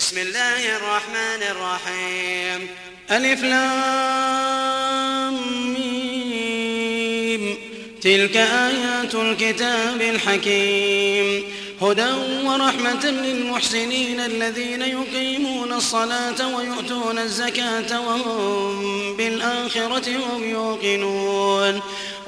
بسم الله الرحمن الرحيم. ألف لام تلك آيات الكتاب الحكيم. هدى ورحمة للمحسنين الذين يقيمون الصلاة ويؤتون الزكاة وهم بالآخرة هم يوقنون.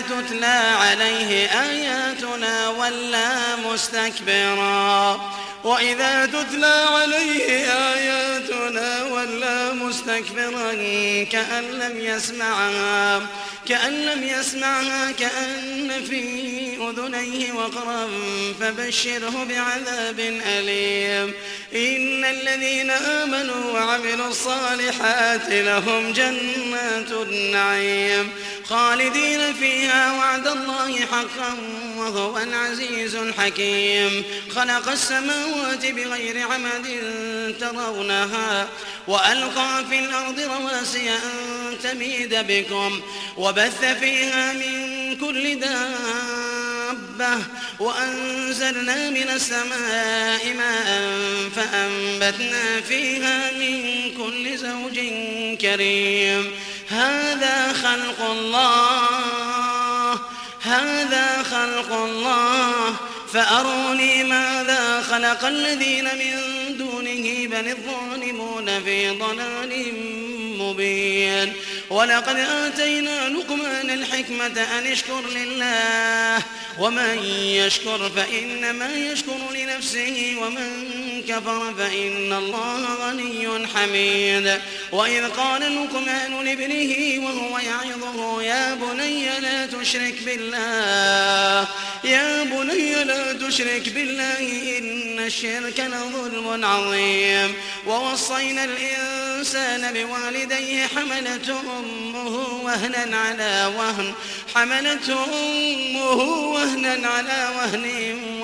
تتلى عليه آياتنا ولى مستكبرا. وإذا تتلى عليه آياتنا ولى مستكبرا كأن لم يسمعها كأن لم يسمعها كأن في أذنيه وقرا فبشره بعذاب أليم. إن الذين آمنوا وعملوا الصالحات لهم جنات النعيم. خالدين فيها وعد الله حقا وهو العزيز الحكيم. خلق السماوات بغير عمد ترونها وألقى في الأرض رواسي أن تميد بكم وبث فيها من كل دابة وأنزلنا من السماء ماء فأنبتنا فيها من كل زوج كريم. هذا خلق الله هذا خلق الله. فأروني ماذا خلق الذين من دونه بل الظالمون في ضلال مبين. ولقد آتينا لقمان الحكمة أن اشكر لله. ومن يشكر فإنما يشكر لنفسه ومن كفر فإن الله غني حميد. وإذ قال لقمان لابنه وهو يعظه يا بني لا تشرك بالله. يا بني لا تشرك بالله إن الشرك لظلم عظيم. ووصينا الإنسان بوالديه حملته أمه وهنا على وهن حملته أمه وهنا على وهن.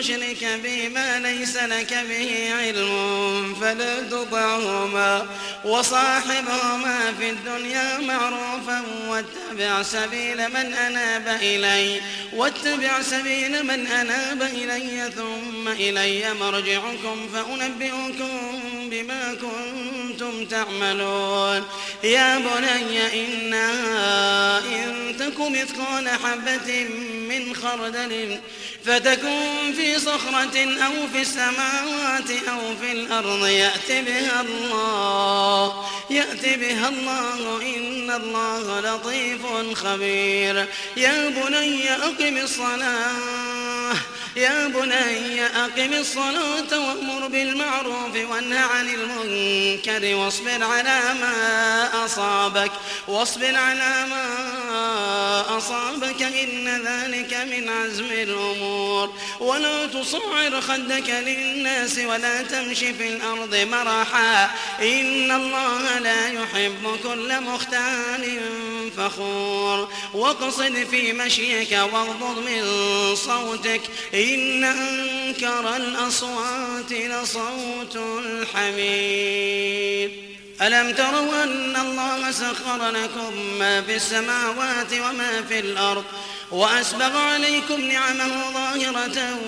تشرك بما ليس لك به علم فلا تطعهما وصاحبهما في الدنيا معروفا واتبع سبيل من أناب إلي واتبع سبيل من أناب إلي ثم إلي مرجعكم فأنبئكم بما كنتم تعملون يا بني إنها إن تك مثقال حبة من خردل فتكون في صخرة أو في السماوات أو في الأرض يأت بها الله يأت بها الله إن الله لطيف خبير. يا بني أقم الصلاة. يا بني أقم الصلاة وأمر بالمعروف وانه عن المنكر واصبر على ما أصابك واصبر على ما أصابك إن ذلك من عزم الأمور ولا تصعر خدك للناس ولا تمشي في الأرض مرحا إن الله لا يحب كل مختال فخور واقصد في مشيك واغضض من صوتك إن أنكر الأصوات لصوت الحميد. ألم تروا أن الله سخر لكم ما في السماوات وما في الأرض وأسبغ عليكم نعمه ظاهرة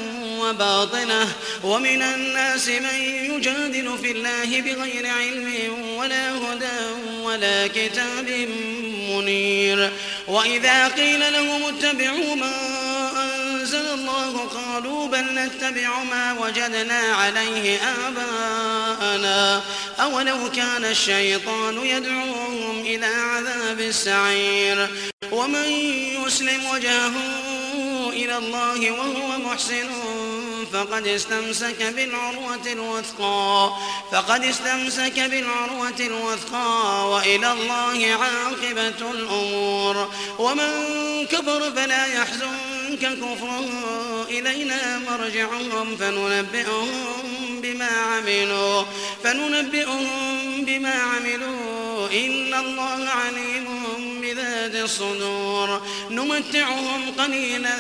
وباطنة ومن الناس من يجادل في الله بغير علم ولا هدى ولا كتاب منير. وإذا قيل لهم اتبعوا ما قالوا بل نتبع ما وجدنا عليه آباءنا. أولو كان الشيطان يدعوهم إلى عذاب السعير. ومن يسلم وجهه إلى الله وهو محسن فقد استمسك بالعروة الوثقى فقد استمسك بالعروة الوثقى وإلى الله عاقبة الأمور. ومن كفر فلا يحزنك كفره إلينا مرجعهم فننبئهم بما عملوا فننبئهم بما عملوا. إن الله عليم بذات الصدور نمتعهم قليلا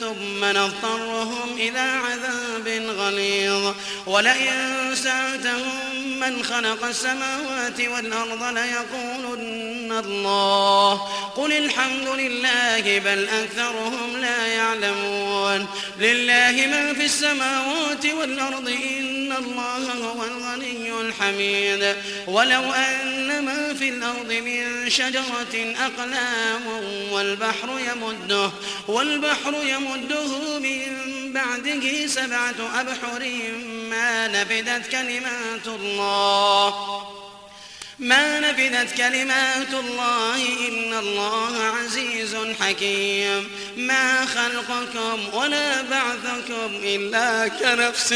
ثم نضطرهم إلى عذاب غليظ. ولئن سألتهم من خلق السماوات والأرض ليقولن الله. قل الحمد لله بل أكثرهم لا يعلمون. لله ما في السماوات والأرض إن الله هو الغني الحميد. ولو أن ما في الأرض من شجرة أقلام والبحر يمده والبحر يمده من بعده سبعة أبحر ما نفدت كلمات الله. ما نفذت كلمات الله إن الله عزيز حكيم. ما خلقكم ولا بعثكم إلا كنفس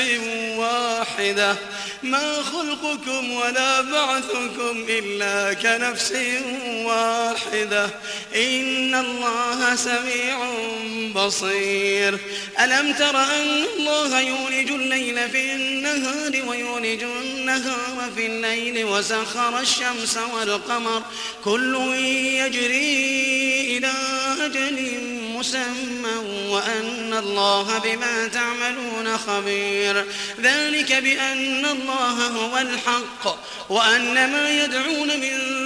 واحدة. ما خلقكم ولا بعثكم إلا كنفس واحدة. إن الله سميع بصير. ألم تر أن الله يولج الليل في النهار ويولج النهار في الليل وسخر الشمس والقمر؟ كل يجري إلى أجل مسمى وأن الله بما تعملون خبير. ذلك بأن الله هو الحق وأن ما يدعون من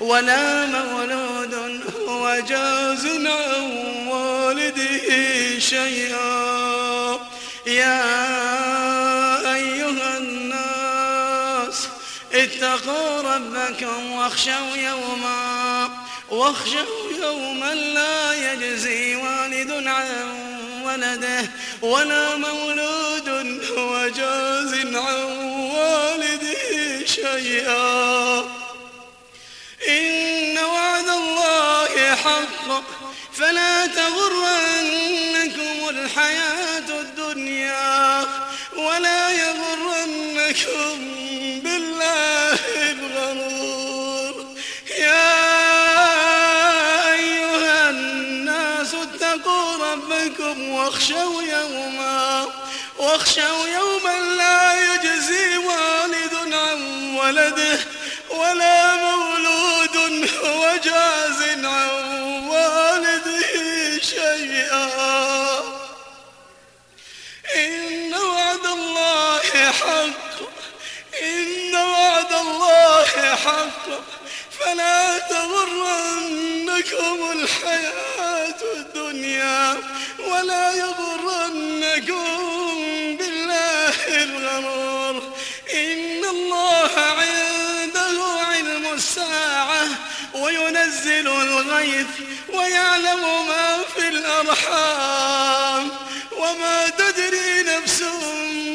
ولا مولود هو جاز عن والده شيئا. يا أيها الناس اتقوا ربكم واخشوا يوما واخشوا يوما لا يجزي والد عن ولده ولا مولود هو جاز عن والده شيئا. الله حق فلا تغرنكم الحياة الدنيا ولا يغرنكم بالله الغرور. يا أيها الناس اتقوا ربكم واخشوا يوما واخشوا يوما لا يجزي والد عن ولده ولا مولود هو جاز عن والده شيئا. إن وعد الله حق إن وعد الله حق. فلا تغرنكم الحياة الدنيا ولا يغرنكم وينزل الغيث ويعلم ما في الأرحام وما تدري نفس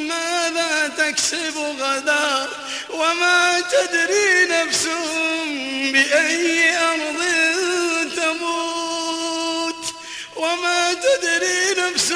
ماذا تكسب غدا وما تدري نفس بأي أرض تموت وما تدري نفس